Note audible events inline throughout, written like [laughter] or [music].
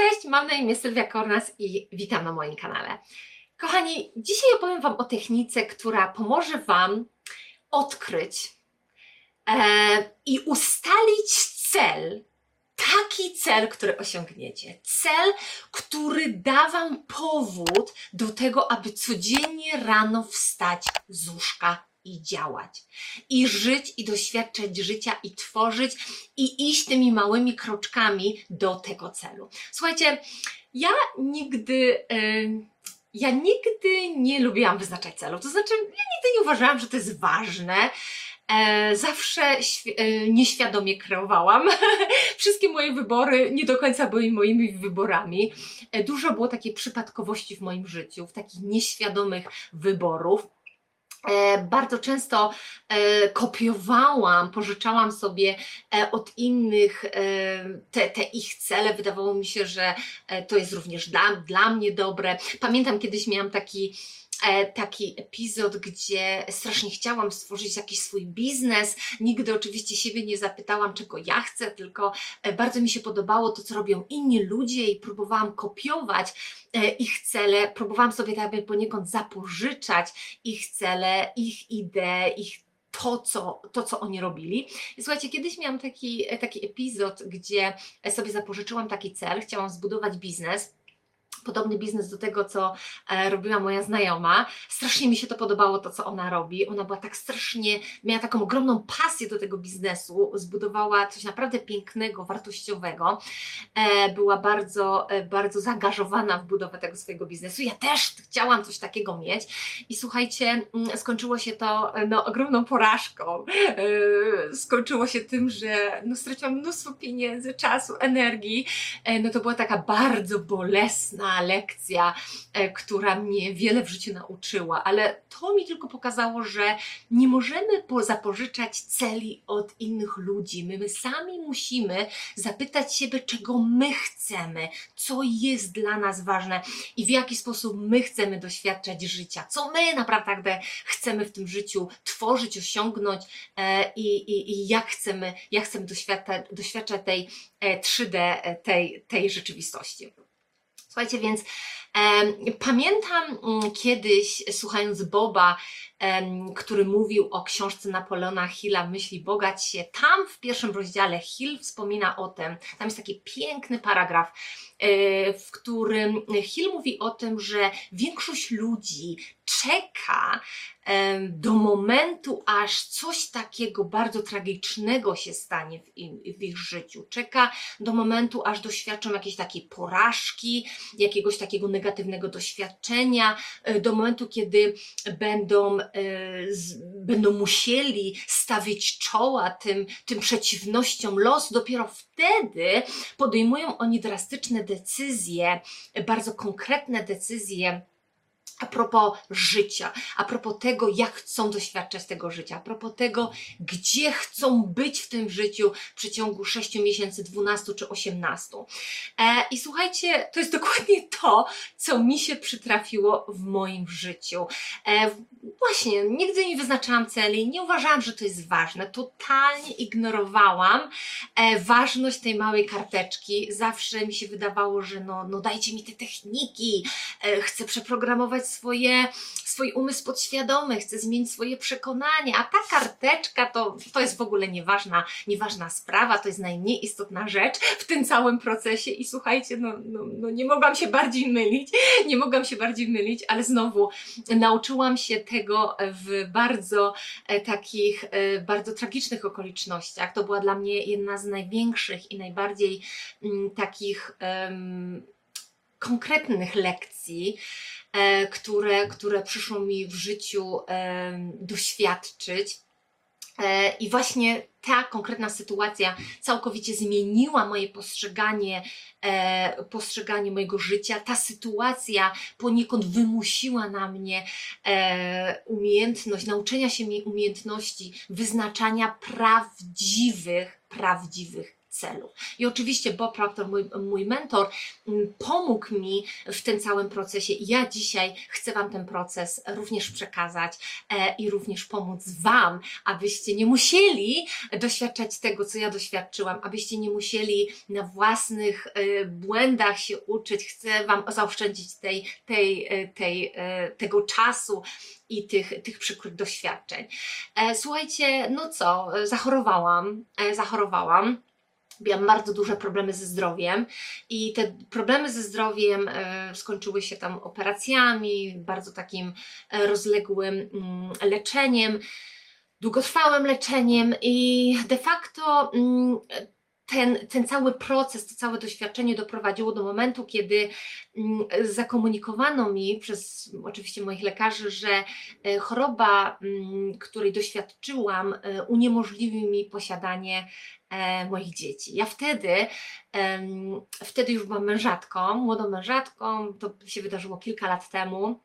Cześć, mam na imię Sylwia Kornas i witam na moim kanale. Kochani, dzisiaj opowiem Wam o technice, która pomoże Wam odkryć e, i ustalić cel, taki cel, który osiągniecie. Cel, który da Wam powód do tego, aby codziennie rano wstać z łóżka i działać. I żyć, i doświadczać życia, i tworzyć, i iść tymi małymi kroczkami do tego celu. Słuchajcie, ja nigdy. Yy, ja nigdy nie lubiłam wyznaczać celów. To znaczy, ja nigdy nie uważałam, że to jest ważne. E, zawsze e, nieświadomie kreowałam. [laughs] Wszystkie moje wybory nie do końca były moimi wyborami. E, dużo było takiej przypadkowości w moim życiu, w takich nieświadomych wyborów. E, bardzo często e, kopiowałam, pożyczałam sobie e, od innych te, te, ich cele. Wydawało mi się, że to jest również dla, dla mnie dobre. Pamiętam kiedyś miałam taki taki epizod, gdzie strasznie chciałam stworzyć jakiś swój biznes. Nigdy oczywiście siebie nie zapytałam, czego ja chcę, tylko e, bardzo mi się podobało to, co robią inni ludzie i próbowałam kopiować e, ich cele, próbowałam sobie tak poniekąd zapożyczać ich cele, ich idee, ich to co, to, co oni robili. Słuchajcie, kiedyś miałam taki, taki epizod, gdzie sobie zapożyczyłam taki cel, chciałam zbudować biznes podobny biznes do tego, co e, robiła moja znajoma. Strasznie mi się to podobało, to co ona robi. Ona była tak strasznie, miała taką ogromną pasję do tego biznesu, zbudowała coś naprawdę pięknego, wartościowego. E, była bardzo, e, bardzo zaangażowana w budowę tego swojego biznesu. Ja też chciałam coś takiego mieć i słuchajcie, mm, skończyło się to no, ogromną porażką. Skończyło się tym, że no, straciłam mnóstwo pieniędzy, czasu, energii. No to była taka bardzo bolesna lekcja, e, która mnie wiele w życiu nauczyła, ale to mi tylko pokazało, że nie możemy zapożyczać celi od innych ludzi. My, my sami musimy zapytać siebie, czego my chcemy, co jest dla nas ważne i w jaki sposób my chcemy doświadczać życia, co my naprawdę chcemy w tym życiu tworzyć, osiągnąć e, i, i, i jak chcemy, jak chcemy doświadczać, doświadczać tej 3D, e, tej, tej rzeczywistości. Słuchajcie, więc pamiętam mm, kiedyś, słuchając Boba, który mówił o książce Napoleona Hilla Myśli Bogać się, tam w pierwszym rozdziale Hill wspomina o tym, tam jest taki piękny paragraf, e, w którym Hill mówi o tym, że większość ludzi czeka do momentu, aż coś takiego bardzo tragicznego się stanie w, im, w ich życiu. Czeka do momentu, aż doświadczą jakiejś takiej porażki, jakiegoś takiego negatywnego doświadczenia, e, do momentu, kiedy będą, e, będą musieli stawić czoła tym, tym przeciwnościom losu. Dopiero wtedy podejmują oni drastyczne decyzje, bardzo konkretne decyzje, a propos życia, a propos tego, jak chcą doświadczać tego życia, a propos tego, gdzie chcą być w tym życiu w przeciągu 6 miesięcy, 12 czy 18. E, I słuchajcie, to jest dokładnie to, co mi się przytrafiło w moim życiu. E, właśnie, nigdy nie wyznaczałam celi, nie uważałam, że to jest ważne, totalnie ignorowałam e, ważność tej małej karteczki. Zawsze mi się wydawało, że no, no dajcie mi te techniki, e, chcę przeprogramować swoje, swój umysł podświadomy, chce zmienić swoje przekonania, a ta karteczka to, to jest w ogóle nieważna, nieważna sprawa, to jest najmniej istotna rzecz w tym całym procesie i słuchajcie, no, no, no nie mogłam się bardziej mylić, nie mogłam się bardziej mylić, ale znowu nauczyłam się tego w bardzo e, takich, e, bardzo tragicznych okolicznościach. To była dla mnie jedna z największych i najbardziej mm, takich konkretnych lekcji, które, które przyszło mi w życiu doświadczyć. E, I właśnie ta konkretna sytuacja całkowicie zmieniła moje postrzeganie, e, postrzeganie mojego życia. Ta sytuacja poniekąd wymusiła na mnie e, umiejętność, nauczenia się mi umiejętności wyznaczania prawdziwych, prawdziwych celu. I oczywiście Bob Proctor, mój, mój mentor, mm, pomógł mi w tym całym procesie. I ja dzisiaj chcę Wam ten proces również przekazać e, i również pomóc Wam, abyście nie musieli doświadczać tego, co ja doświadczyłam, abyście nie musieli na własnych e, błędach się uczyć. Chcę Wam zaoszczędzić tej, tej, e, tej, tego czasu i tych, tych przykrych doświadczeń. Słuchajcie, no co, zachorowałam, zachorowałam miałam bardzo duże problemy ze zdrowiem i te problemy ze zdrowiem e, skończyły się tam operacjami, bardzo takim e, rozległym mm, leczeniem, długotrwałym leczeniem i de facto mm, ten, ten cały proces, to całe doświadczenie doprowadziło do momentu, kiedy mm, zakomunikowano mi przez oczywiście moich lekarzy, że e, choroba, mm, której doświadczyłam, e, uniemożliwi mi posiadanie e, moich dzieci. Ja wtedy, wtedy już byłam mężatką, młodą mężatką, to się wydarzyło kilka lat temu.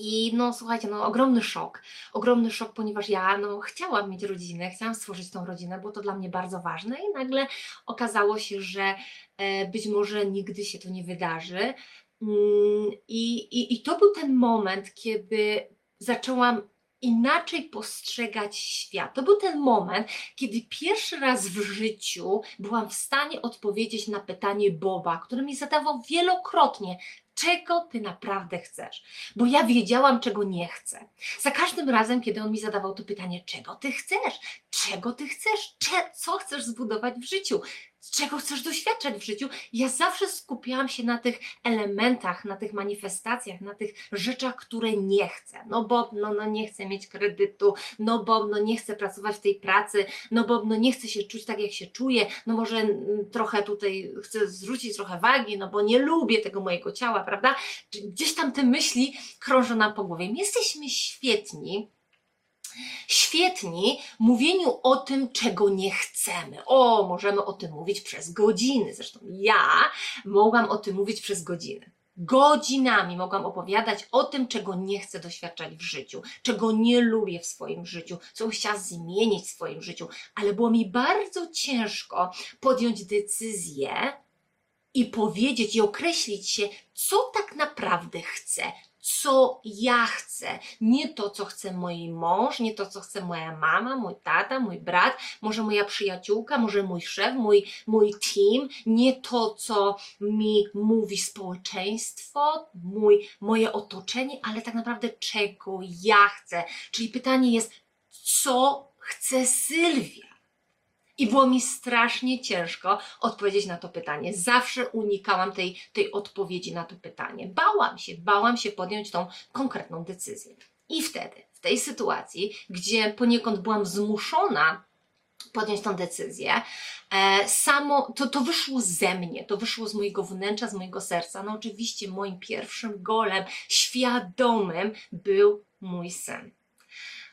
I no słuchajcie, no ogromny szok, ogromny szok, ponieważ ja no chciałam mieć rodzinę, chciałam stworzyć tą rodzinę, było to dla mnie bardzo ważne i nagle okazało się, że e, być może nigdy się to nie wydarzy. Mm, I, i, I to był ten moment, kiedy zaczęłam inaczej postrzegać świat. To był ten moment, kiedy pierwszy raz w życiu byłam w stanie odpowiedzieć na pytanie Boba, które mi zadawał wielokrotnie, czego ty naprawdę chcesz. Bo ja wiedziałam, czego nie chcę. Za każdym razem, kiedy on mi zadawał to pytanie, czego ty chcesz, czego ty chcesz, Cze co chcesz zbudować w życiu, czego chcesz doświadczać w życiu, ja zawsze skupiałam się na tych elementach, na tych manifestacjach, na tych rzeczach, które nie chcę. No bo no, no nie chcę mieć kredytu, no bo no nie chcę pracować w tej pracy, no bo no nie chcę się czuć tak, jak się czuję, no może mm, trochę tutaj chcę zwrócić trochę wagi, no bo nie lubię tego mojego ciała, prawda? Gdzieś tam te myśli krążą nam po głowie. My jesteśmy świetni, świetni mówieniu o tym, czego nie chcemy. O, możemy o tym mówić przez godziny. Zresztą ja mogłam o tym mówić przez godziny. Godzinami mogłam opowiadać o tym, czego nie chcę doświadczać w życiu, czego nie lubię w swoim życiu, co bym chciała zmienić w swoim życiu, ale było mi bardzo ciężko podjąć decyzję i powiedzieć i określić się, co tak naprawdę chcę, co ja chcę. Nie to, co chce mój mąż, nie to, co chce moja mama, mój tata, mój brat, może moja przyjaciółka, może mój szef, mój, mój team, nie to, co mi mówi społeczeństwo, mój, moje otoczenie, ale tak naprawdę czego ja chcę. Czyli pytanie jest, co chce Sylwia? I było mi strasznie ciężko odpowiedzieć na to pytanie. Zawsze unikałam tej, tej odpowiedzi na to pytanie. Bałam się, bałam się podjąć tą konkretną decyzję. I wtedy, w tej sytuacji, gdzie poniekąd byłam zmuszona podjąć tą decyzję. E, samo to, to wyszło ze mnie, to wyszło z mojego wnętrza, z mojego serca. No oczywiście moim pierwszym golem świadomym był mój syn.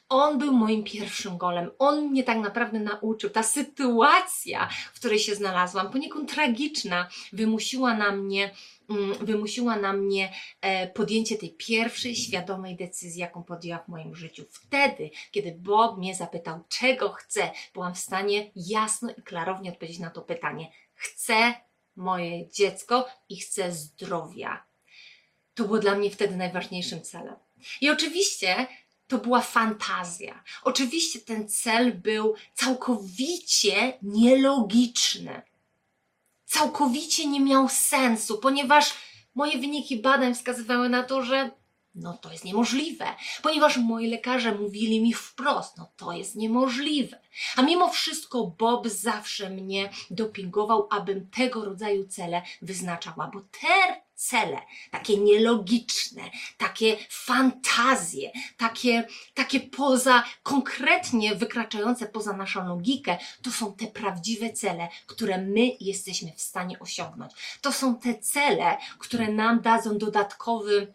On był moim pierwszym golem. On mnie tak naprawdę nauczył. Ta sytuacja, w której się znalazłam, poniekąd tragiczna, wymusiła na mnie, mm, wymusiła na mnie e, podjęcie tej pierwszej świadomej decyzji, jaką podjęłam w moim życiu. Wtedy, kiedy Bob mnie zapytał, czego chcę, byłam w stanie jasno i klarownie odpowiedzieć na to pytanie. Chcę moje dziecko i chcę zdrowia. To było dla mnie wtedy najważniejszym celem. I oczywiście to była fantazja. Oczywiście ten cel był całkowicie nielogiczny. Całkowicie nie miał sensu, ponieważ moje wyniki badań wskazywały na to, że no to jest niemożliwe, ponieważ moi lekarze mówili mi wprost, no to jest niemożliwe. A mimo wszystko Bob zawsze mnie dopingował, abym tego rodzaju cele wyznaczała, bo te cele, takie nielogiczne, takie fantazje, takie, takie poza, konkretnie wykraczające poza naszą logikę, to są te prawdziwe cele, które my jesteśmy w stanie osiągnąć. To są te cele, które nam dadzą dodatkowy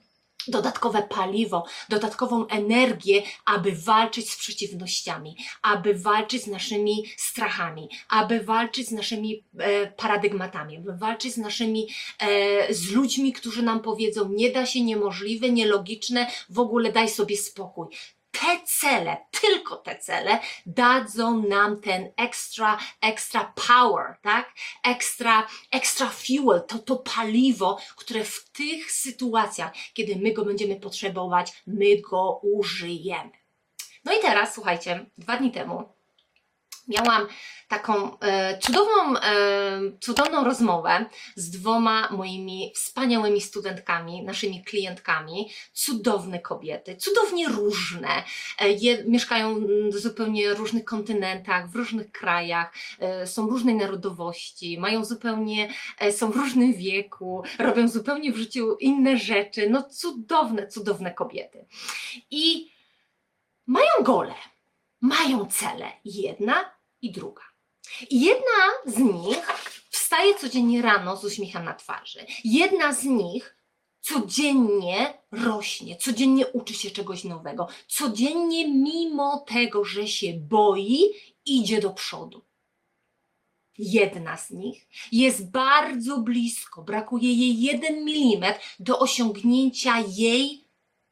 dodatkowe paliwo, dodatkową energię, aby walczyć z przeciwnościami, aby walczyć z naszymi strachami, aby walczyć z naszymi e, paradygmatami, aby walczyć z naszymi, e, z ludźmi, którzy nam powiedzą, nie da się, niemożliwe, nielogiczne, w ogóle daj sobie spokój. Te cele, tylko te cele dadzą nam ten extra, extra power, tak? Extra, extra fuel, to, to paliwo, które w tych sytuacjach, kiedy my go będziemy potrzebować, my go użyjemy. No i teraz, słuchajcie, dwa dni temu miałam taką e, cudowną, e, cudowną rozmowę z dwoma moimi wspaniałymi studentkami, naszymi klientkami, cudowne kobiety, cudownie różne, e, je, mieszkają w zupełnie różnych kontynentach, w różnych krajach, e, są różnej narodowości, mają zupełnie, e, są w różnym wieku, robią zupełnie w życiu inne rzeczy, no cudowne, cudowne kobiety. I mają gole, mają cele, jedna i druga. I jedna z nich wstaje codziennie rano z uśmiechem na twarzy. Jedna z nich codziennie rośnie, codziennie uczy się czegoś nowego, codziennie, mimo tego, że się boi, idzie do przodu. Jedna z nich jest bardzo blisko, brakuje jej jeden milimetr do osiągnięcia jej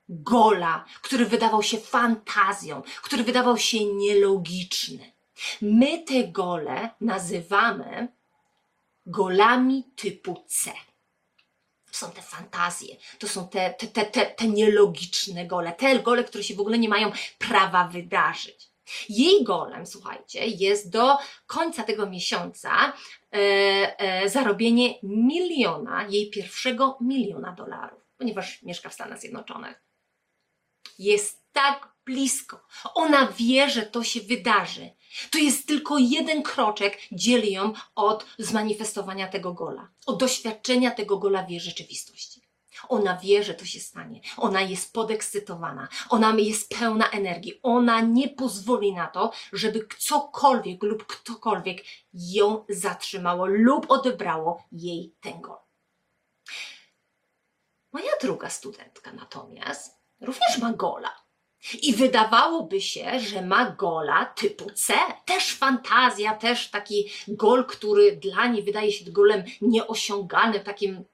gola, który wydawał się fantazją, który wydawał się nielogiczny. My te gole nazywamy golami typu C. To są te fantazje, to są te, te, te, te, te nielogiczne gole, te gole, które się w ogóle nie mają prawa wydarzyć. Jej golem, słuchajcie, jest do końca tego miesiąca e, e, zarobienie miliona, jej pierwszego miliona dolarów, ponieważ mieszka w Stanach Zjednoczonych. Jest tak blisko. Ona wie, że to się wydarzy. To jest tylko jeden kroczek, dzieli ją od zmanifestowania tego gola, od doświadczenia tego gola w jej rzeczywistości. Ona wie, że to się stanie. Ona jest podekscytowana. Ona jest pełna energii. Ona nie pozwoli na to, żeby cokolwiek lub ktokolwiek ją zatrzymało lub odebrało jej ten gol. Moja druga studentka natomiast również ma gola. I wydawałoby się, że ma gola typu C. Też fantazja, też taki gol, który dla niej wydaje się golem nieosiągalnym, takim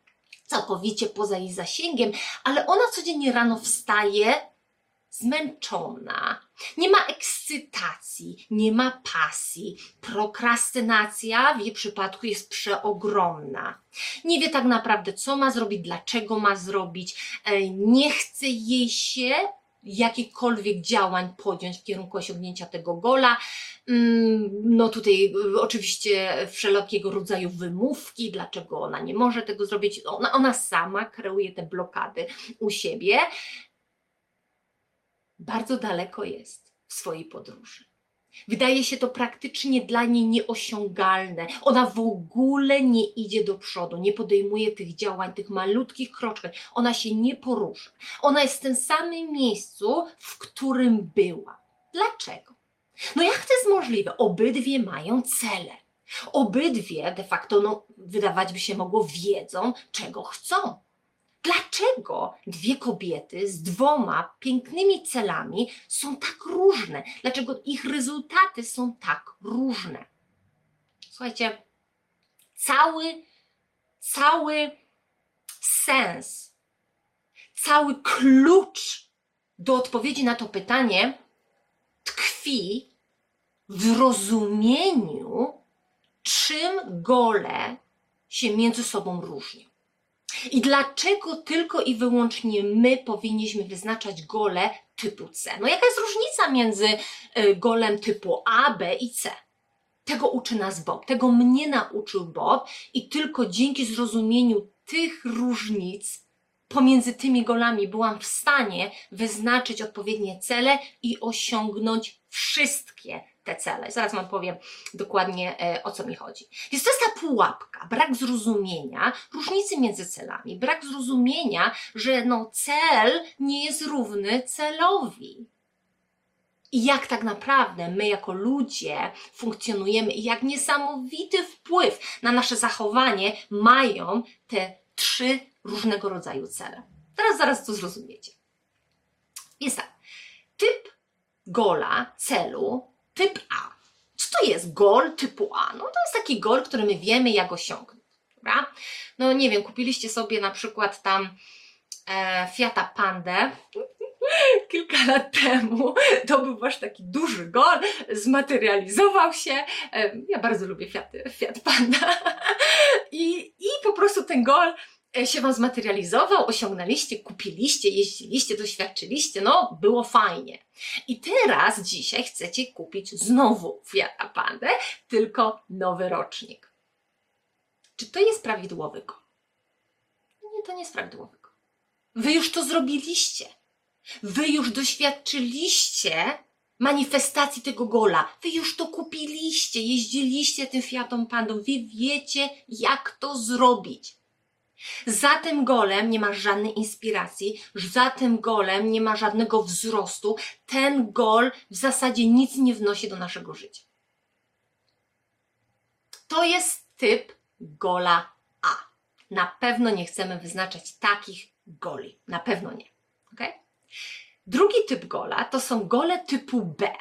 całkowicie poza jej zasięgiem, ale ona codziennie rano wstaje zmęczona, nie ma ekscytacji, nie ma pasji. Prokrastynacja w jej przypadku jest przeogromna. Nie wie tak naprawdę, co ma zrobić, dlaczego ma zrobić, e, nie chce jej się jakichkolwiek działań podjąć w kierunku osiągnięcia tego gola. Mm, no tutaj y, oczywiście wszelkiego rodzaju wymówki, dlaczego ona nie może tego zrobić. Ona, ona sama kreuje te blokady u siebie. Bardzo daleko jest w swojej podróży. Wydaje się to praktycznie dla niej nieosiągalne. Ona w ogóle nie idzie do przodu, nie podejmuje tych działań, tych malutkich kroczków. Ona się nie porusza. Ona jest w tym samym miejscu, w którym była. Dlaczego? No jak to jest możliwe? Obydwie mają cele. Obydwie de facto, no, wydawać by się mogło, wiedzą, czego chcą. Dlaczego dwie kobiety z dwoma pięknymi celami są tak różne? Dlaczego ich rezultaty są tak różne? Słuchajcie, cały, cały sens, cały klucz do odpowiedzi na to pytanie tkwi w rozumieniu, czym gole się między sobą różnią. I dlaczego tylko i wyłącznie my powinniśmy wyznaczać gole typu C? No jaka jest różnica między y, golem typu A, B i C? Tego uczy nas Bob, tego mnie nauczył Bob i tylko dzięki zrozumieniu tych różnic pomiędzy tymi golami byłam w stanie wyznaczyć odpowiednie cele i osiągnąć wszystkie te cele. Zaraz Wam powiem dokładnie e, o co mi chodzi. Więc to jest ta pułapka, brak zrozumienia różnicy między celami, brak zrozumienia, że no cel nie jest równy celowi. I jak tak naprawdę my jako ludzie funkcjonujemy i jak niesamowity wpływ na nasze zachowanie mają te trzy różnego rodzaju cele. Teraz zaraz to zrozumiecie. Jest tak. Typ gola, celu typ A. Co to jest gol typu A? No to jest taki gol, który my wiemy jak osiągnąć. Dobra? No nie wiem, kupiliście sobie na przykład tam e, Fiata Pandę [laughs] kilka lat temu to był wasz taki duży gol, zmaterializował się. E, Ja bardzo lubię Fiat, Fiat Panda. [laughs] I, I po prostu ten gol się wam zmaterializował, osiągnęliście, kupiliście, jeździliście, doświadczyliście, no było fajnie. I teraz dzisiaj chcecie kupić znowu Fiata Pandę, tylko nowy rocznik. Czy to jest prawidłowy gol? Nie, to nie jest prawidłowy gol. Wy już to zrobiliście. Wy już doświadczyliście manifestacji tego gola. Wy już to kupiliście, jeździliście tym Fiatą Pandą. Wy wiecie, jak to zrobić. Za tym golem nie ma żadnej inspiracji, za tym golem nie ma żadnego wzrostu. Ten gol w zasadzie nic nie wnosi do naszego życia. To jest typ gola A. Na pewno nie chcemy wyznaczać takich goli. Na pewno nie. Okay? Drugi typ gola to są gole typu B.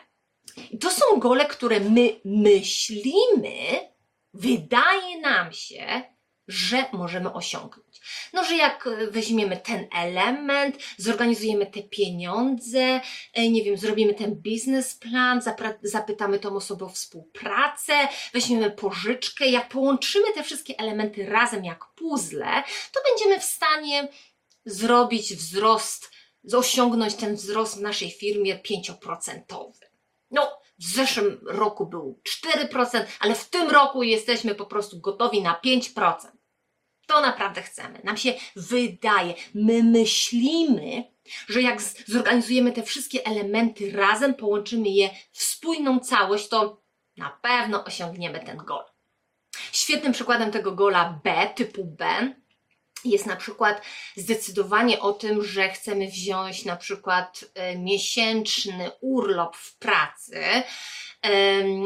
I to są gole, które my myślimy, wydaje nam się, że możemy osiągnąć. No, że jak weźmiemy ten element, zorganizujemy te pieniądze, e, nie wiem, zrobimy ten biznesplan, zapytamy tą osobę o współpracę, weźmiemy pożyczkę, jak połączymy te wszystkie elementy razem jak puzzle, to będziemy w stanie zrobić wzrost, osiągnąć ten wzrost w naszej firmie 5%. No, w zeszłym roku był 4%, ale w tym roku jesteśmy po prostu gotowi na 5%. To naprawdę chcemy. Nam się wydaje, my myślimy, że jak zorganizujemy te wszystkie elementy razem, połączymy je w spójną całość, to na pewno osiągniemy ten gol. Świetnym przykładem tego gola B, typu B, jest na przykład zdecydowanie o tym, że chcemy wziąć na przykład e, miesięczny urlop w pracy.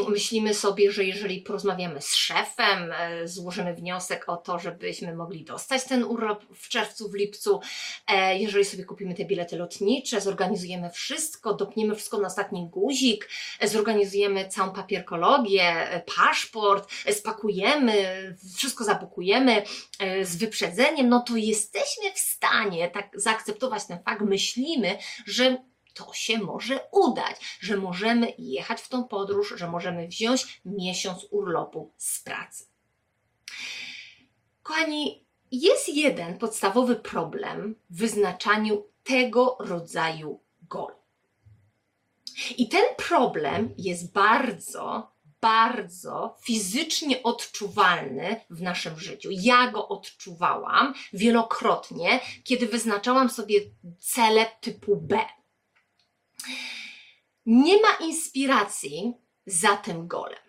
Myślimy sobie, że jeżeli porozmawiamy z szefem, e, złożymy wniosek o to, żebyśmy mogli dostać ten urlop w czerwcu, w lipcu, e, jeżeli sobie kupimy te bilety lotnicze, zorganizujemy wszystko, dopniemy wszystko na ostatni guzik, zorganizujemy całą papierkologię, paszport, spakujemy, wszystko zabukujemy z wyprzedzeniem, no to jesteśmy w stanie tak zaakceptować ten fakt, myślimy, że to się może udać, że możemy jechać w tą podróż, że możemy wziąć miesiąc urlopu z pracy. Kochani, jest jeden podstawowy problem w wyznaczaniu tego rodzaju gol. I ten problem jest bardzo bardzo fizycznie odczuwalny w naszym życiu. Ja go odczuwałam wielokrotnie, kiedy wyznaczałam sobie cele typu B. Nie ma inspiracji za tym golem.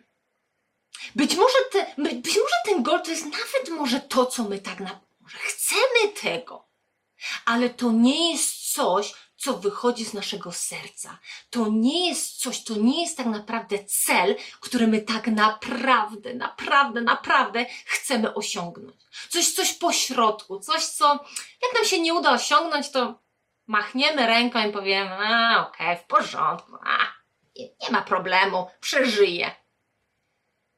Być może, te, być może ten gol to jest nawet może to, co my tak na, może chcemy tego, ale to nie jest coś, co wychodzi z naszego serca. To nie jest coś, to nie jest tak naprawdę cel, który my tak naprawdę, naprawdę, naprawdę chcemy osiągnąć. Coś, coś po środku, coś, co jak nam się nie uda osiągnąć, to machniemy ręką i powiemy, a okej, okay, w porządku, a, nie, ma problemu, przeżyję.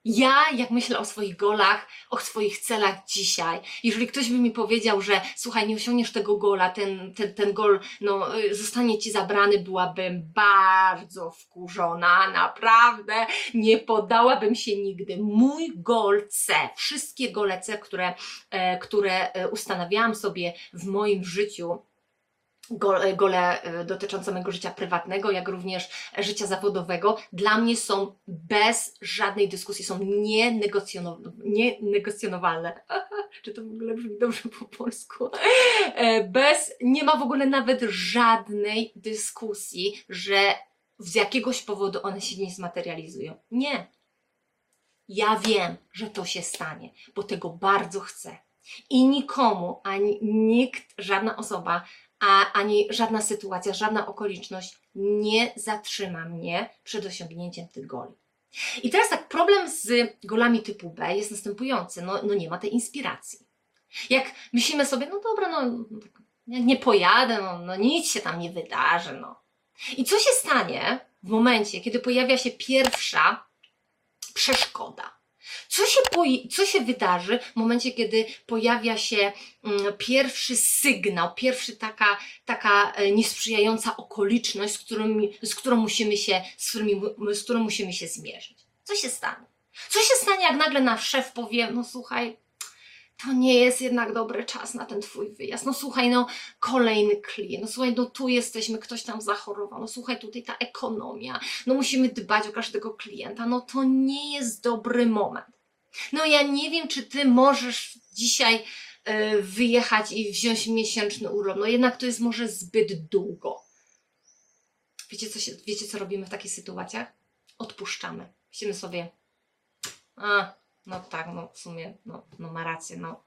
Ja, jak myślę o swoich golach, o swoich celach dzisiaj, jeżeli ktoś by mi powiedział, że słuchaj, nie osiągniesz tego gola, ten, ten, ten gol no, y, zostanie ci zabrany, byłabym bardzo wkurzona, naprawdę nie podałabym się nigdy. Mój gol C, wszystkie gole C, które, e, które e, ustanawiałam sobie w moim życiu, gole e, dotyczące mojego życia prywatnego, jak również życia zawodowego, dla mnie są bez żadnej dyskusji, są nienegocjonowalne. [laughs] Czy to w ogóle brzmi dobrze po polsku? E, bez, nie ma w ogóle nawet żadnej dyskusji, że z jakiegoś powodu one się nie zmaterializują. Nie. Ja wiem, że to się stanie, bo tego bardzo chcę. I nikomu, ani nikt, żadna osoba a ani żadna sytuacja, żadna okoliczność nie zatrzyma mnie przed osiągnięciem tych goli. I teraz tak, problem z golami typu B jest następujący. No, no nie ma tej inspiracji. Jak myślimy sobie, no dobra, no nie pojadę, no, no nic się tam nie wydarzy, no. I co się stanie w momencie, kiedy pojawia się pierwsza przeszkoda? Co się, co się wydarzy w momencie, kiedy pojawia się mm, pierwszy sygnał, pierwszy taka, taka e, niesprzyjająca okoliczność, z, którymi, z którą musimy się, z, którymi, z którą musimy się zmierzyć? Co się stanie? Co się stanie, jak nagle nasz szef powie, no słuchaj, to nie jest jednak dobry czas na ten twój wyjazd. No słuchaj, no kolejny klient, no słuchaj, no tu jesteśmy, ktoś tam zachorował, no słuchaj, tutaj ta ekonomia, no musimy dbać o każdego klienta, no to nie jest dobry moment. No ja nie wiem, czy ty możesz dzisiaj y, wyjechać i wziąć miesięczny urlop, no jednak to jest może zbyt długo. Wiecie co, się, wiecie, co robimy w takich sytuacjach? Odpuszczamy. Myślimy sobie, a, no tak, no w sumie, no, no ma rację, no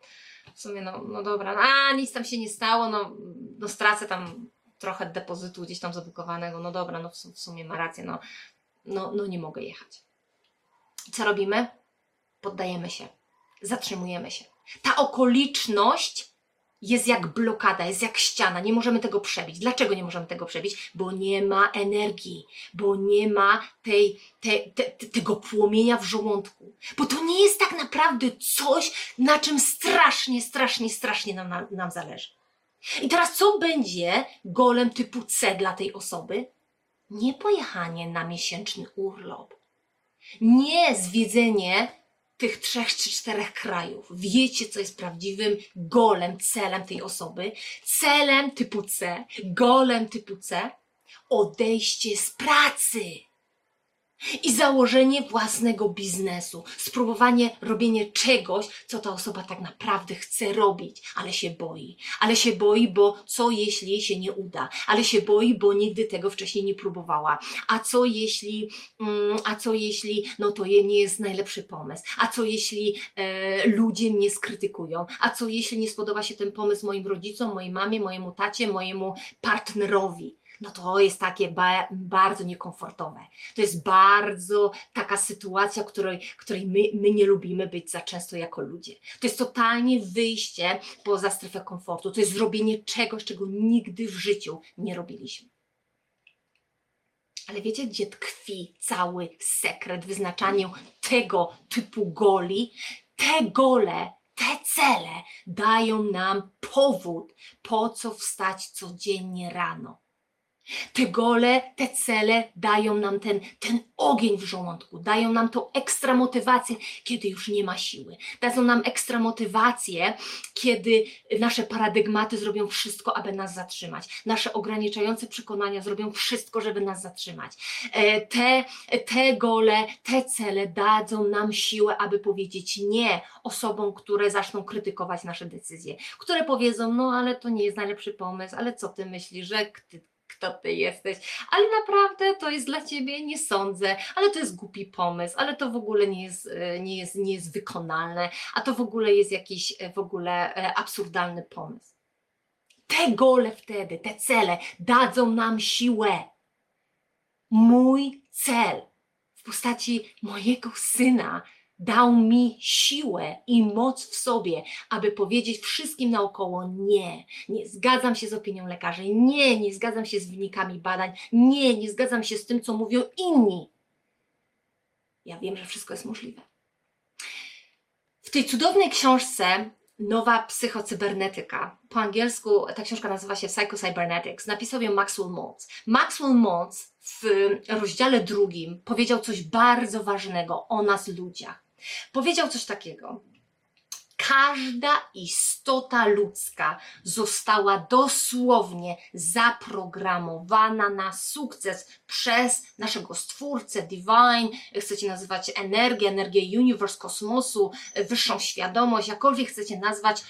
w sumie, no, no dobra, no, a nic tam się nie stało, no, no stracę tam trochę depozytu gdzieś tam zabukowanego, no dobra, no w, w sumie ma rację, no, no, no nie mogę jechać. Co robimy? Poddajemy się, zatrzymujemy się. Ta okoliczność jest jak blokada, jest jak ściana, nie możemy tego przebić. Dlaczego nie możemy tego przebić? Bo nie ma energii, bo nie ma tej, te, te, te, tego płomienia w żołądku. Bo to nie jest tak naprawdę coś, na czym strasznie, strasznie, strasznie nam, nam, nam zależy. I teraz co będzie golem typu C dla tej osoby? Nie pojechanie na miesięczny urlop. Nie zwiedzenie tych trzech czy czterech krajów. Wiecie, co jest prawdziwym golem, celem tej osoby? Celem typu C, golem typu C, odejście z pracy i założenie własnego biznesu, spróbowanie robienia czegoś, co ta osoba tak naprawdę chce robić, ale się boi. Ale się boi, bo co jeśli się nie uda? Ale się boi, bo nigdy tego wcześniej nie próbowała. A co jeśli, mm, a co jeśli, no to nie jest najlepszy pomysł? A co jeśli e, ludzie mnie skrytykują? A co jeśli nie spodoba się ten pomysł moim rodzicom, mojej mamie, mojemu tacie, mojemu partnerowi? No to jest takie ba bardzo niekomfortowe. To jest bardzo taka sytuacja, której, której my, my nie lubimy być za często jako ludzie. To jest totalnie wyjście poza strefę komfortu. To jest zrobienie czegoś, czego nigdy w życiu nie robiliśmy. Ale wiecie, gdzie tkwi cały sekret wyznaczania tego typu goli? Te gole te cele dają nam powód, po co wstać codziennie rano. Te gole, te cele dają nam ten, ten ogień w żołądku, dają nam tą ekstra motywację, kiedy już nie ma siły. Dadzą nam ekstra motywację, kiedy nasze paradygmaty zrobią wszystko, aby nas zatrzymać. Nasze ograniczające przekonania zrobią wszystko, żeby nas zatrzymać. E, te, te gole, te cele dadzą nam siłę, aby powiedzieć nie osobom, które zaczną krytykować nasze decyzje, które powiedzą, no ale to nie jest najlepszy pomysł, ale co ty myślisz, że ty kto ty jesteś, ale naprawdę to jest dla ciebie, nie sądzę, ale to jest głupi pomysł, ale to w ogóle nie jest, e, nie jest, nie jest wykonalne, a to w ogóle jest jakiś e, w ogóle e, absurdalny pomysł. Te gole wtedy, te cele dadzą nam siłę. Mój cel w postaci mojego syna dał mi siłę i moc w sobie, aby powiedzieć wszystkim naokoło nie, nie zgadzam się z opinią lekarzy, nie, nie zgadzam się z wynikami badań, nie, nie zgadzam się z tym, co mówią inni. Ja wiem, że wszystko jest możliwe. W tej cudownej książce Nowa psychocybernetyka. Po angielsku ta książka nazywa się Psychocybernetics. Napisał ją Maxwell Maltz. Maxwell Maltz w rozdziale drugim powiedział coś bardzo ważnego o nas ludziach. Powiedział coś takiego. Każda istota ludzka została dosłownie zaprogramowana na sukces przez naszego stwórcę, divine, chcecie nazywać energię, energię universe, kosmosu, wyższą świadomość, jakkolwiek chcecie nazwać,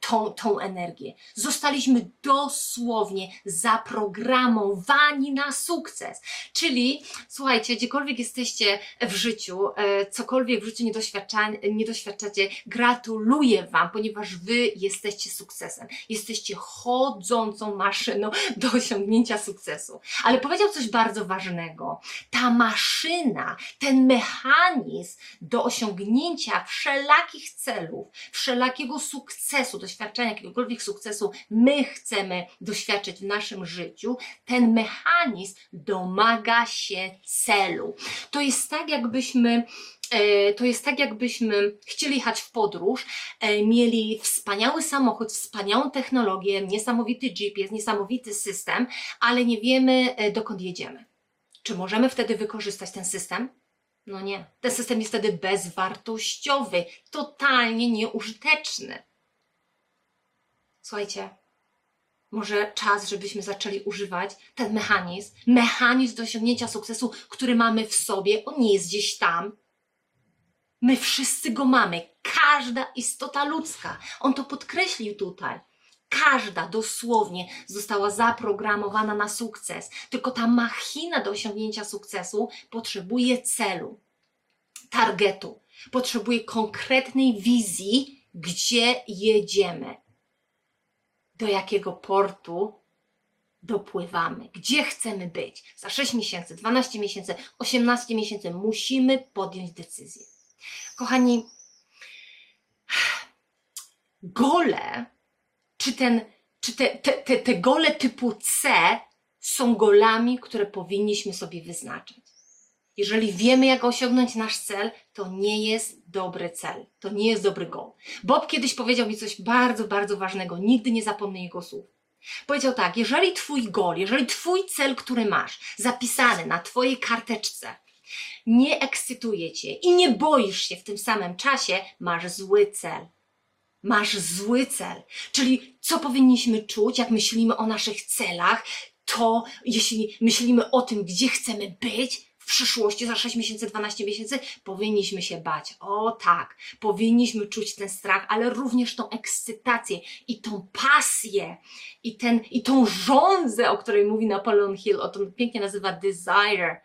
tą, tą energię. Zostaliśmy dosłownie zaprogramowani na sukces. Czyli, słuchajcie, gdziekolwiek jesteście w życiu, y, cokolwiek w życiu nie, doświadcza, nie doświadczacie, gratuluję Wam, ponieważ Wy jesteście sukcesem. Jesteście chodzącą maszyną do osiągnięcia sukcesu. Ale powiedział coś bardzo ważnego. Ta maszyna, ten mechanizm do osiągnięcia wszelakich celów, wszelakiego sukcesu, sukcesu, doświadczenia jakiegokolwiek sukcesu my chcemy doświadczyć w naszym życiu, ten mechanizm domaga się celu. To jest tak, jakbyśmy E, to jest tak, jakbyśmy chcieli jechać w podróż, e, mieli wspaniały samochód, wspaniałą technologię, niesamowity GPS, niesamowity system, ale nie wiemy, e, dokąd jedziemy. Czy możemy wtedy wykorzystać ten system? No nie. Ten system jest wtedy bezwartościowy, totalnie nieużyteczny. Słuchajcie, może czas, żebyśmy zaczęli używać ten mechanizm, mechanizm do osiągnięcia sukcesu, który mamy w sobie. On nie jest gdzieś tam. My wszyscy go mamy. Każda istota ludzka. On to podkreślił tutaj. Każda dosłownie została zaprogramowana na sukces. Tylko ta machina do osiągnięcia sukcesu potrzebuje celu, targetu, potrzebuje konkretnej wizji, gdzie jedziemy, do jakiego portu dopływamy, gdzie chcemy być. Za 6 miesięcy, 12 miesięcy, 18 miesięcy musimy podjąć decyzję. Kochani, gole, czy, ten, czy te, te, te, te gole typu C są golami, które powinniśmy sobie wyznaczyć. Jeżeli wiemy, jak osiągnąć nasz cel, to nie jest dobry cel, to nie jest dobry goal. Bob kiedyś powiedział mi coś bardzo, bardzo ważnego, nigdy nie zapomnę jego słów. Powiedział tak, jeżeli Twój goal, jeżeli Twój cel, który masz, zapisany na Twojej karteczce, nie ekscytuje Cię i nie boisz się w tym samym czasie, masz zły cel. Masz zły cel. Czyli co powinniśmy czuć, jak myślimy o naszych celach, to jeśli myślimy o tym, gdzie chcemy być, w przyszłości, za 6 miesięcy, 12 miesięcy, powinniśmy się bać. O tak, powinniśmy czuć ten strach, ale również tą ekscytację i tą pasję i, ten, i tą żądzę, o której mówi Napoleon Hill, o tym pięknie nazywa desire.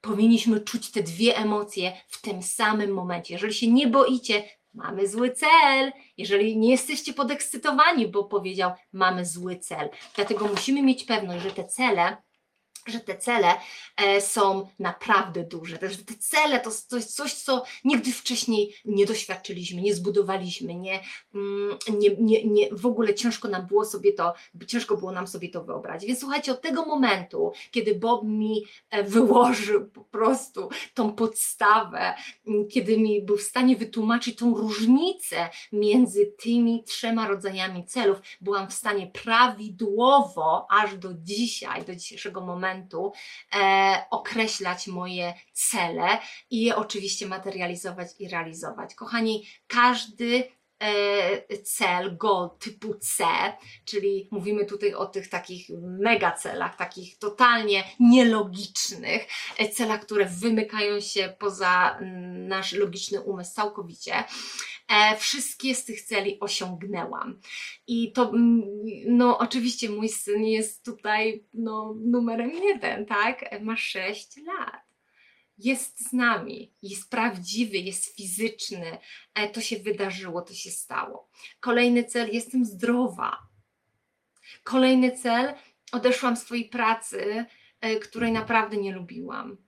Powinniśmy czuć te dwie emocje w tym samym momencie. Jeżeli się nie boicie, mamy zły cel. Jeżeli nie jesteście podekscytowani, bo powiedział, mamy zły cel. Dlatego musimy mieć pewność, że te cele że te cele e, są naprawdę duże, że te cele to, jest coś, co nigdy wcześniej nie doświadczyliśmy, nie zbudowaliśmy, nie, mm, nie, nie, nie, w ogóle ciężko nam było sobie to, ciężko było nam sobie to wyobrazić. Więc słuchajcie, od tego momentu, kiedy Bob mi e, wyłożył po prostu tą podstawę, mm, kiedy mi był w stanie wytłumaczyć tą różnicę między tymi trzema rodzajami celów, byłam w stanie prawidłowo aż do dzisiaj, do dzisiejszego momentu, momentu e, określać moje cele i je oczywiście materializować i realizować. Kochani, każdy e, cel, goal typu C, czyli mówimy tutaj o tych takich mega celach, takich totalnie nielogicznych, e, celach, które wymykają się poza mm, nasz logiczny umysł całkowicie wszystkie z tych celi osiągnęłam. I to, mm, no oczywiście mój syn jest tutaj no, numerem jeden, tak? Ma 6 lat. Jest z nami, jest prawdziwy, jest fizyczny. E, to się wydarzyło, to się stało. Kolejny cel, jestem zdrowa. Kolejny cel, odeszłam z swojej pracy, e, której naprawdę nie lubiłam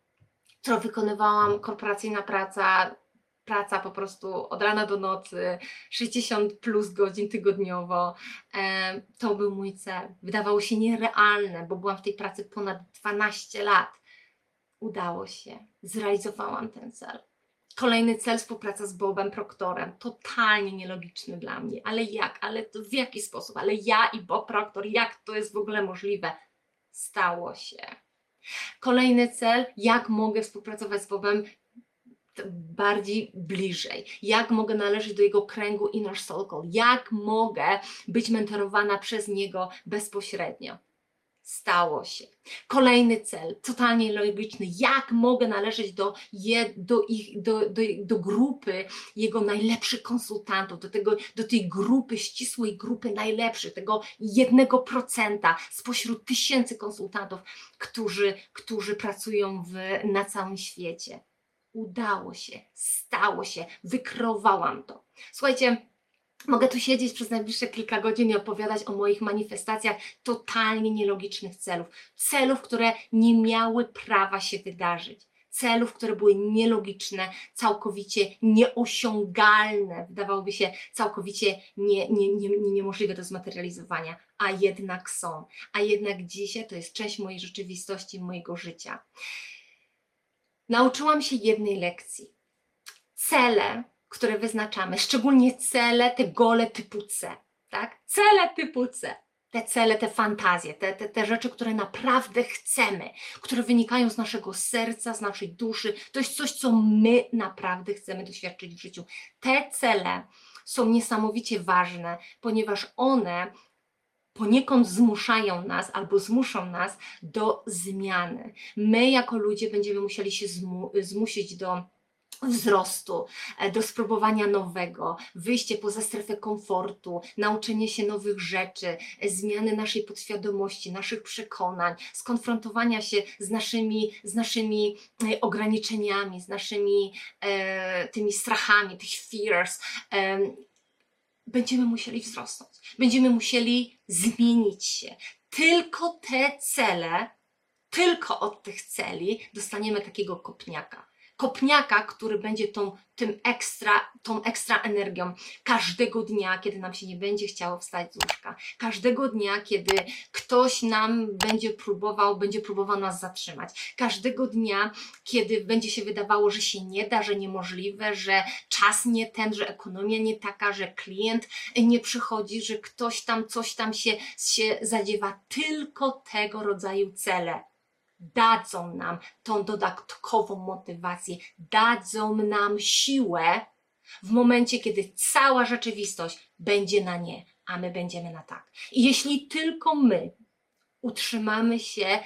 którą wykonywałam, korporacyjna praca, praca po prostu od rana do nocy, 60 plus godzin tygodniowo. To był mój cel. Wydawało się nierealne, bo byłam w tej pracy ponad 12 lat. Udało się, zrealizowałam ten cel. Kolejny cel współpraca z Bobem Proktorem. Totalnie nielogiczny dla mnie. Ale jak? Ale w jaki sposób? Ale ja i Bob Proktor, jak to jest w ogóle możliwe? Stało się. Kolejny cel, jak mogę współpracować z Bobem bardziej bliżej, jak mogę należeć do jego kręgu inner circle, jak mogę być mentorowana przez niego bezpośrednio. Stało się. Kolejny cel, totalnie logiczny, jak mogę należeć do, je, do, ich, do, do, do grupy jego najlepszych konsultantów, do, tego, do tej grupy, ścisłej grupy najlepszych, tego jednego procenta spośród tysięcy konsultantów, którzy, którzy pracują w, na całym świecie udało się, stało się, wykreowałam to. Słuchajcie, Mogę tu siedzieć przez najbliższe kilka godzin i opowiadać o moich manifestacjach totalnie nielogicznych celów. Celów, które nie miały prawa się wydarzyć. Celów, które były nielogiczne, całkowicie nieosiągalne, wydawałoby się całkowicie nie, nie, nie, nie, niemożliwe do zmaterializowania, a jednak są. A jednak dzisiaj to jest część mojej rzeczywistości, mojego życia nauczyłam się jednej lekcji. cele, które wyznaczamy, szczególnie cele, te gole typu C, tak? Cele typu C. Te cele, te fantazje, te, te, te rzeczy, które naprawdę chcemy, które wynikają z naszego serca, z naszej duszy, to jest coś, co my naprawdę chcemy doświadczyć w życiu. Te cele są niesamowicie ważne, ponieważ one poniekąd zmuszają nas albo zmuszą nas do zmiany. My, jako ludzie, będziemy musieli się zmu zmusić do wzrostu, e, do spróbowania nowego, wyjście poza strefę komfortu, nauczenie się nowych rzeczy, e, zmiany naszej podświadomości, naszych przekonań, skonfrontowania się z naszymi, z naszymi e, ograniczeniami, z naszymi e, tymi strachami, tych fears. E, będziemy musieli wzrosnąć, będziemy musieli zmienić się. Tylko te cele, tylko od tych celi dostaniemy takiego kopniaka kopniaka, który będzie tą, tym ekstra, tą ekstra energią. Każdego dnia, kiedy nam się nie będzie chciało wstać z łóżka, każdego dnia, kiedy ktoś nam będzie próbował, będzie próbował nas zatrzymać, każdego dnia, kiedy będzie się wydawało, że się nie da, że niemożliwe, że czas nie ten, że ekonomia nie taka, że klient nie przychodzi, że ktoś tam, coś tam się, się zadziewa, tylko tego rodzaju cele dadzą nam tą dodatkową motywację, dadzą nam siłę w momencie, kiedy cała rzeczywistość będzie na nie, a my będziemy na tak. I jeśli tylko my utrzymamy się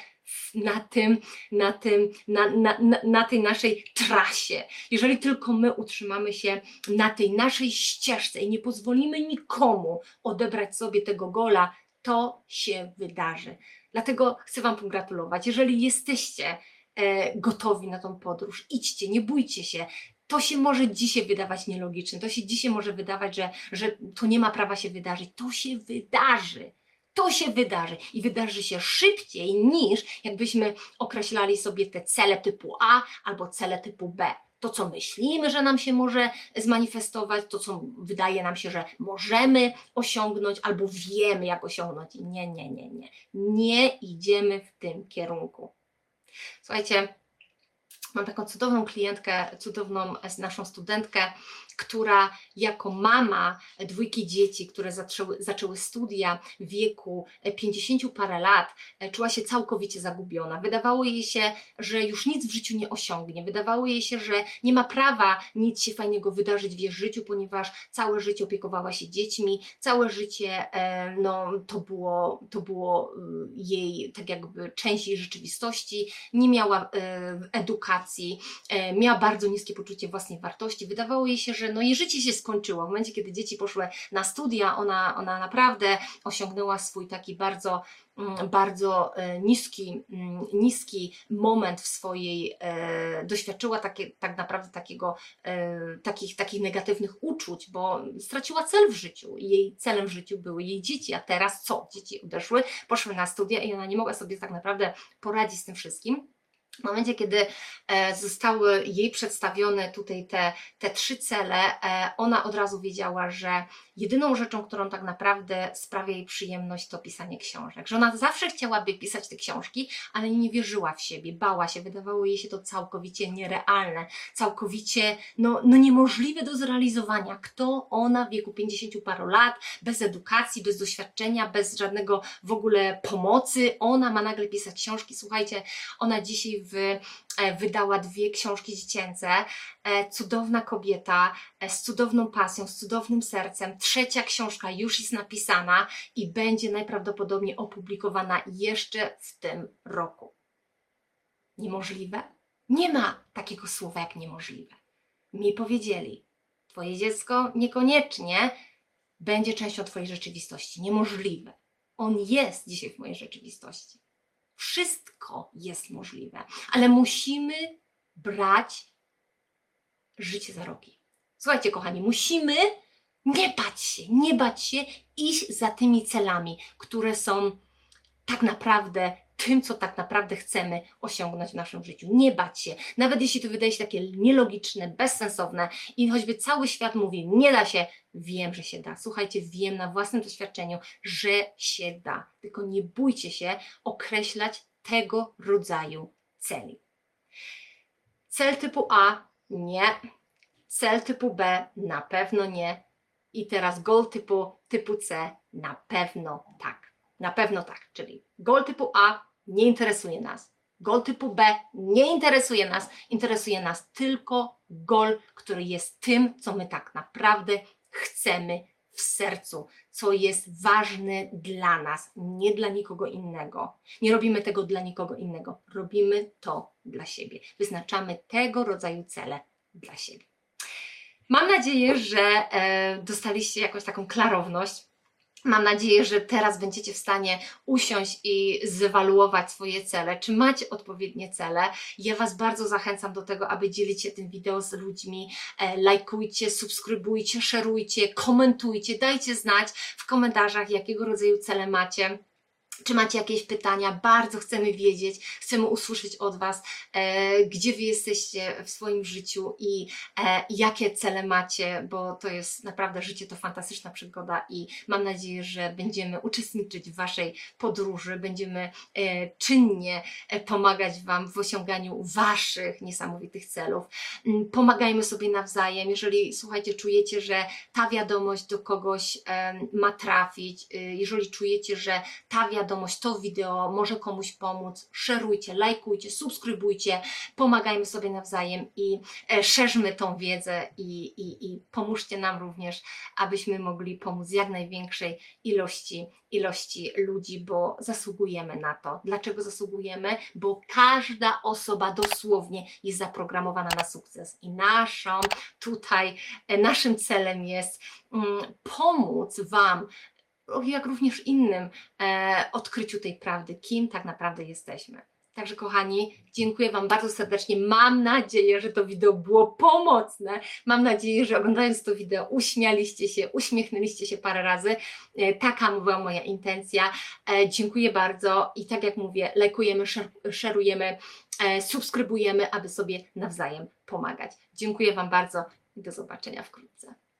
na tym, na tym, na, na, na, tej naszej trasie, jeżeli tylko my utrzymamy się na tej naszej ścieżce i nie pozwolimy nikomu odebrać sobie tego gola, to się wydarzy. Dlatego chcę Wam pogratulować. Jeżeli jesteście e, gotowi na tą podróż, idźcie, nie bójcie się. To się może dzisiaj wydawać nielogiczne, to się dzisiaj może wydawać, że, że to nie ma prawa się wydarzyć. To się wydarzy. To się wydarzy i wydarzy się szybciej niż jakbyśmy określali sobie te cele typu A albo cele typu B to, co myślimy, że nam się może zmanifestować, to, co wydaje nam się, że możemy osiągnąć, albo wiemy, jak osiągnąć. Nie, nie, nie, nie. Nie idziemy w tym kierunku. Słuchajcie, mam taką cudowną klientkę, cudowną naszą studentkę, która jako mama dwójki dzieci, które zaczęły, zaczęły studia w wieku 50 parę lat, czuła się całkowicie zagubiona. Wydawało jej się, że już nic w życiu nie osiągnie. Wydawało jej się, że nie ma prawa nic się fajnego wydarzyć w jej życiu, ponieważ całe życie opiekowała się dziećmi, całe życie e, no, to, było, to było y, jej tak jakby część jej rzeczywistości, nie miała e, edukacji, e, miała bardzo niskie poczucie własnej wartości. Wydawało jej się, że no jej życie się skończyło. W momencie, kiedy dzieci poszły na studia, ona, ona naprawdę osiągnęła swój taki bardzo mm, bardzo e, niski, mm, niski moment w swojej, e, doświadczyła takie, tak naprawdę takiego, e, takich, takich negatywnych uczuć, bo straciła cel w życiu. Jej celem w życiu były jej dzieci, a teraz co? Dzieci odeszły, poszły na studia i ona nie mogła sobie tak naprawdę poradzić z tym wszystkim. W momencie, kiedy e, zostały jej przedstawione tutaj te, te trzy cele, e, ona od razu wiedziała, że jedyną rzeczą, którą tak naprawdę sprawia jej przyjemność, to pisanie książek. Że ona zawsze chciałaby pisać te książki, ale nie wierzyła w siebie, bała się, wydawało jej się to całkowicie nierealne, całkowicie no, no niemożliwe do zrealizowania. Kto ona w wieku 50 paru lat, bez edukacji, bez doświadczenia, bez żadnego w ogóle pomocy, ona ma nagle pisać książki. Słuchajcie, ona dzisiaj w, e, wydała dwie książki dziecięce. E, cudowna kobieta e, z cudowną pasją, z cudownym sercem. Trzecia książka już jest napisana i będzie najprawdopodobniej opublikowana jeszcze w tym roku. Niemożliwe? Nie ma takiego słowa jak niemożliwe. Mi powiedzieli, Twoje dziecko niekoniecznie będzie częścią Twojej rzeczywistości. Niemożliwe. On jest dzisiaj w mojej rzeczywistości. Wszystko jest możliwe, ale musimy brać życie za rogi. Słuchajcie, kochani, musimy nie bać się, nie bać się iść za tymi celami, które są tak naprawdę tym, co tak naprawdę chcemy osiągnąć w naszym życiu. Nie bać się, nawet jeśli to wydaje się takie nielogiczne, bezsensowne i choćby cały świat mówi, nie da się, wiem, że się da. Słuchajcie, wiem na własnym doświadczeniu, że się da. Tylko nie bójcie się określać tego rodzaju celi. Cel typu A nie. cel typu B na pewno nie i teraz goal typu, typu C na pewno tak. Na pewno tak, czyli goal typu A nie interesuje nas. Goal typu B nie interesuje nas, interesuje nas tylko goal, który jest tym, co my tak naprawdę chcemy w sercu, co jest ważne dla nas, nie dla nikogo innego. Nie robimy tego dla nikogo innego, robimy to dla siebie. Wyznaczamy tego rodzaju cele dla siebie. Mam nadzieję, że e, dostaliście jakąś taką klarowność. Mam nadzieję, że teraz będziecie w stanie usiąść i zewaluować swoje cele. Czy macie odpowiednie cele? Ja Was bardzo zachęcam do tego, aby dzielić się tym wideo z ludźmi. E, lajkujcie, subskrybujcie, szerujcie, komentujcie, dajcie znać w komentarzach, jakiego rodzaju cele macie. Czy macie jakieś pytania? Bardzo chcemy wiedzieć, chcemy usłyszeć od Was, e, gdzie Wy jesteście w swoim życiu i e, jakie cele macie, bo to jest naprawdę życie, to fantastyczna przygoda i mam nadzieję, że będziemy uczestniczyć w Waszej podróży, będziemy e, czynnie e, pomagać Wam w osiąganiu Waszych niesamowitych celów. Mm, Pomagajmy sobie nawzajem. Jeżeli słuchajcie, czujecie, że ta wiadomość do kogoś em, ma trafić, y, jeżeli czujecie, że ta wiadomość, to wideo może komuś pomóc, szerujcie, lajkujcie, subskrybujcie, pomagajmy sobie nawzajem i e, szerzmy tą wiedzę i, i, i pomóżcie nam również, abyśmy mogli pomóc jak największej ilości, ilości ludzi, bo zasługujemy na to. Dlaczego zasługujemy? Bo każda osoba dosłownie jest zaprogramowana na sukces i naszą tutaj, e, naszym celem jest mm, pomóc Wam jak również innym e, odkryciu tej prawdy, kim tak naprawdę jesteśmy. Także kochani, dziękuję Wam bardzo serdecznie. Mam nadzieję, że to wideo było pomocne. Mam nadzieję, że oglądając to wideo uśmialiście się, uśmiechnęliście się parę razy. E, taka była moja intencja. E, dziękuję bardzo i tak jak mówię, lajkujemy, szer- szerujemy, subskrybujemy, aby sobie nawzajem pomagać. Dziękuję Wam bardzo i do zobaczenia wkrótce.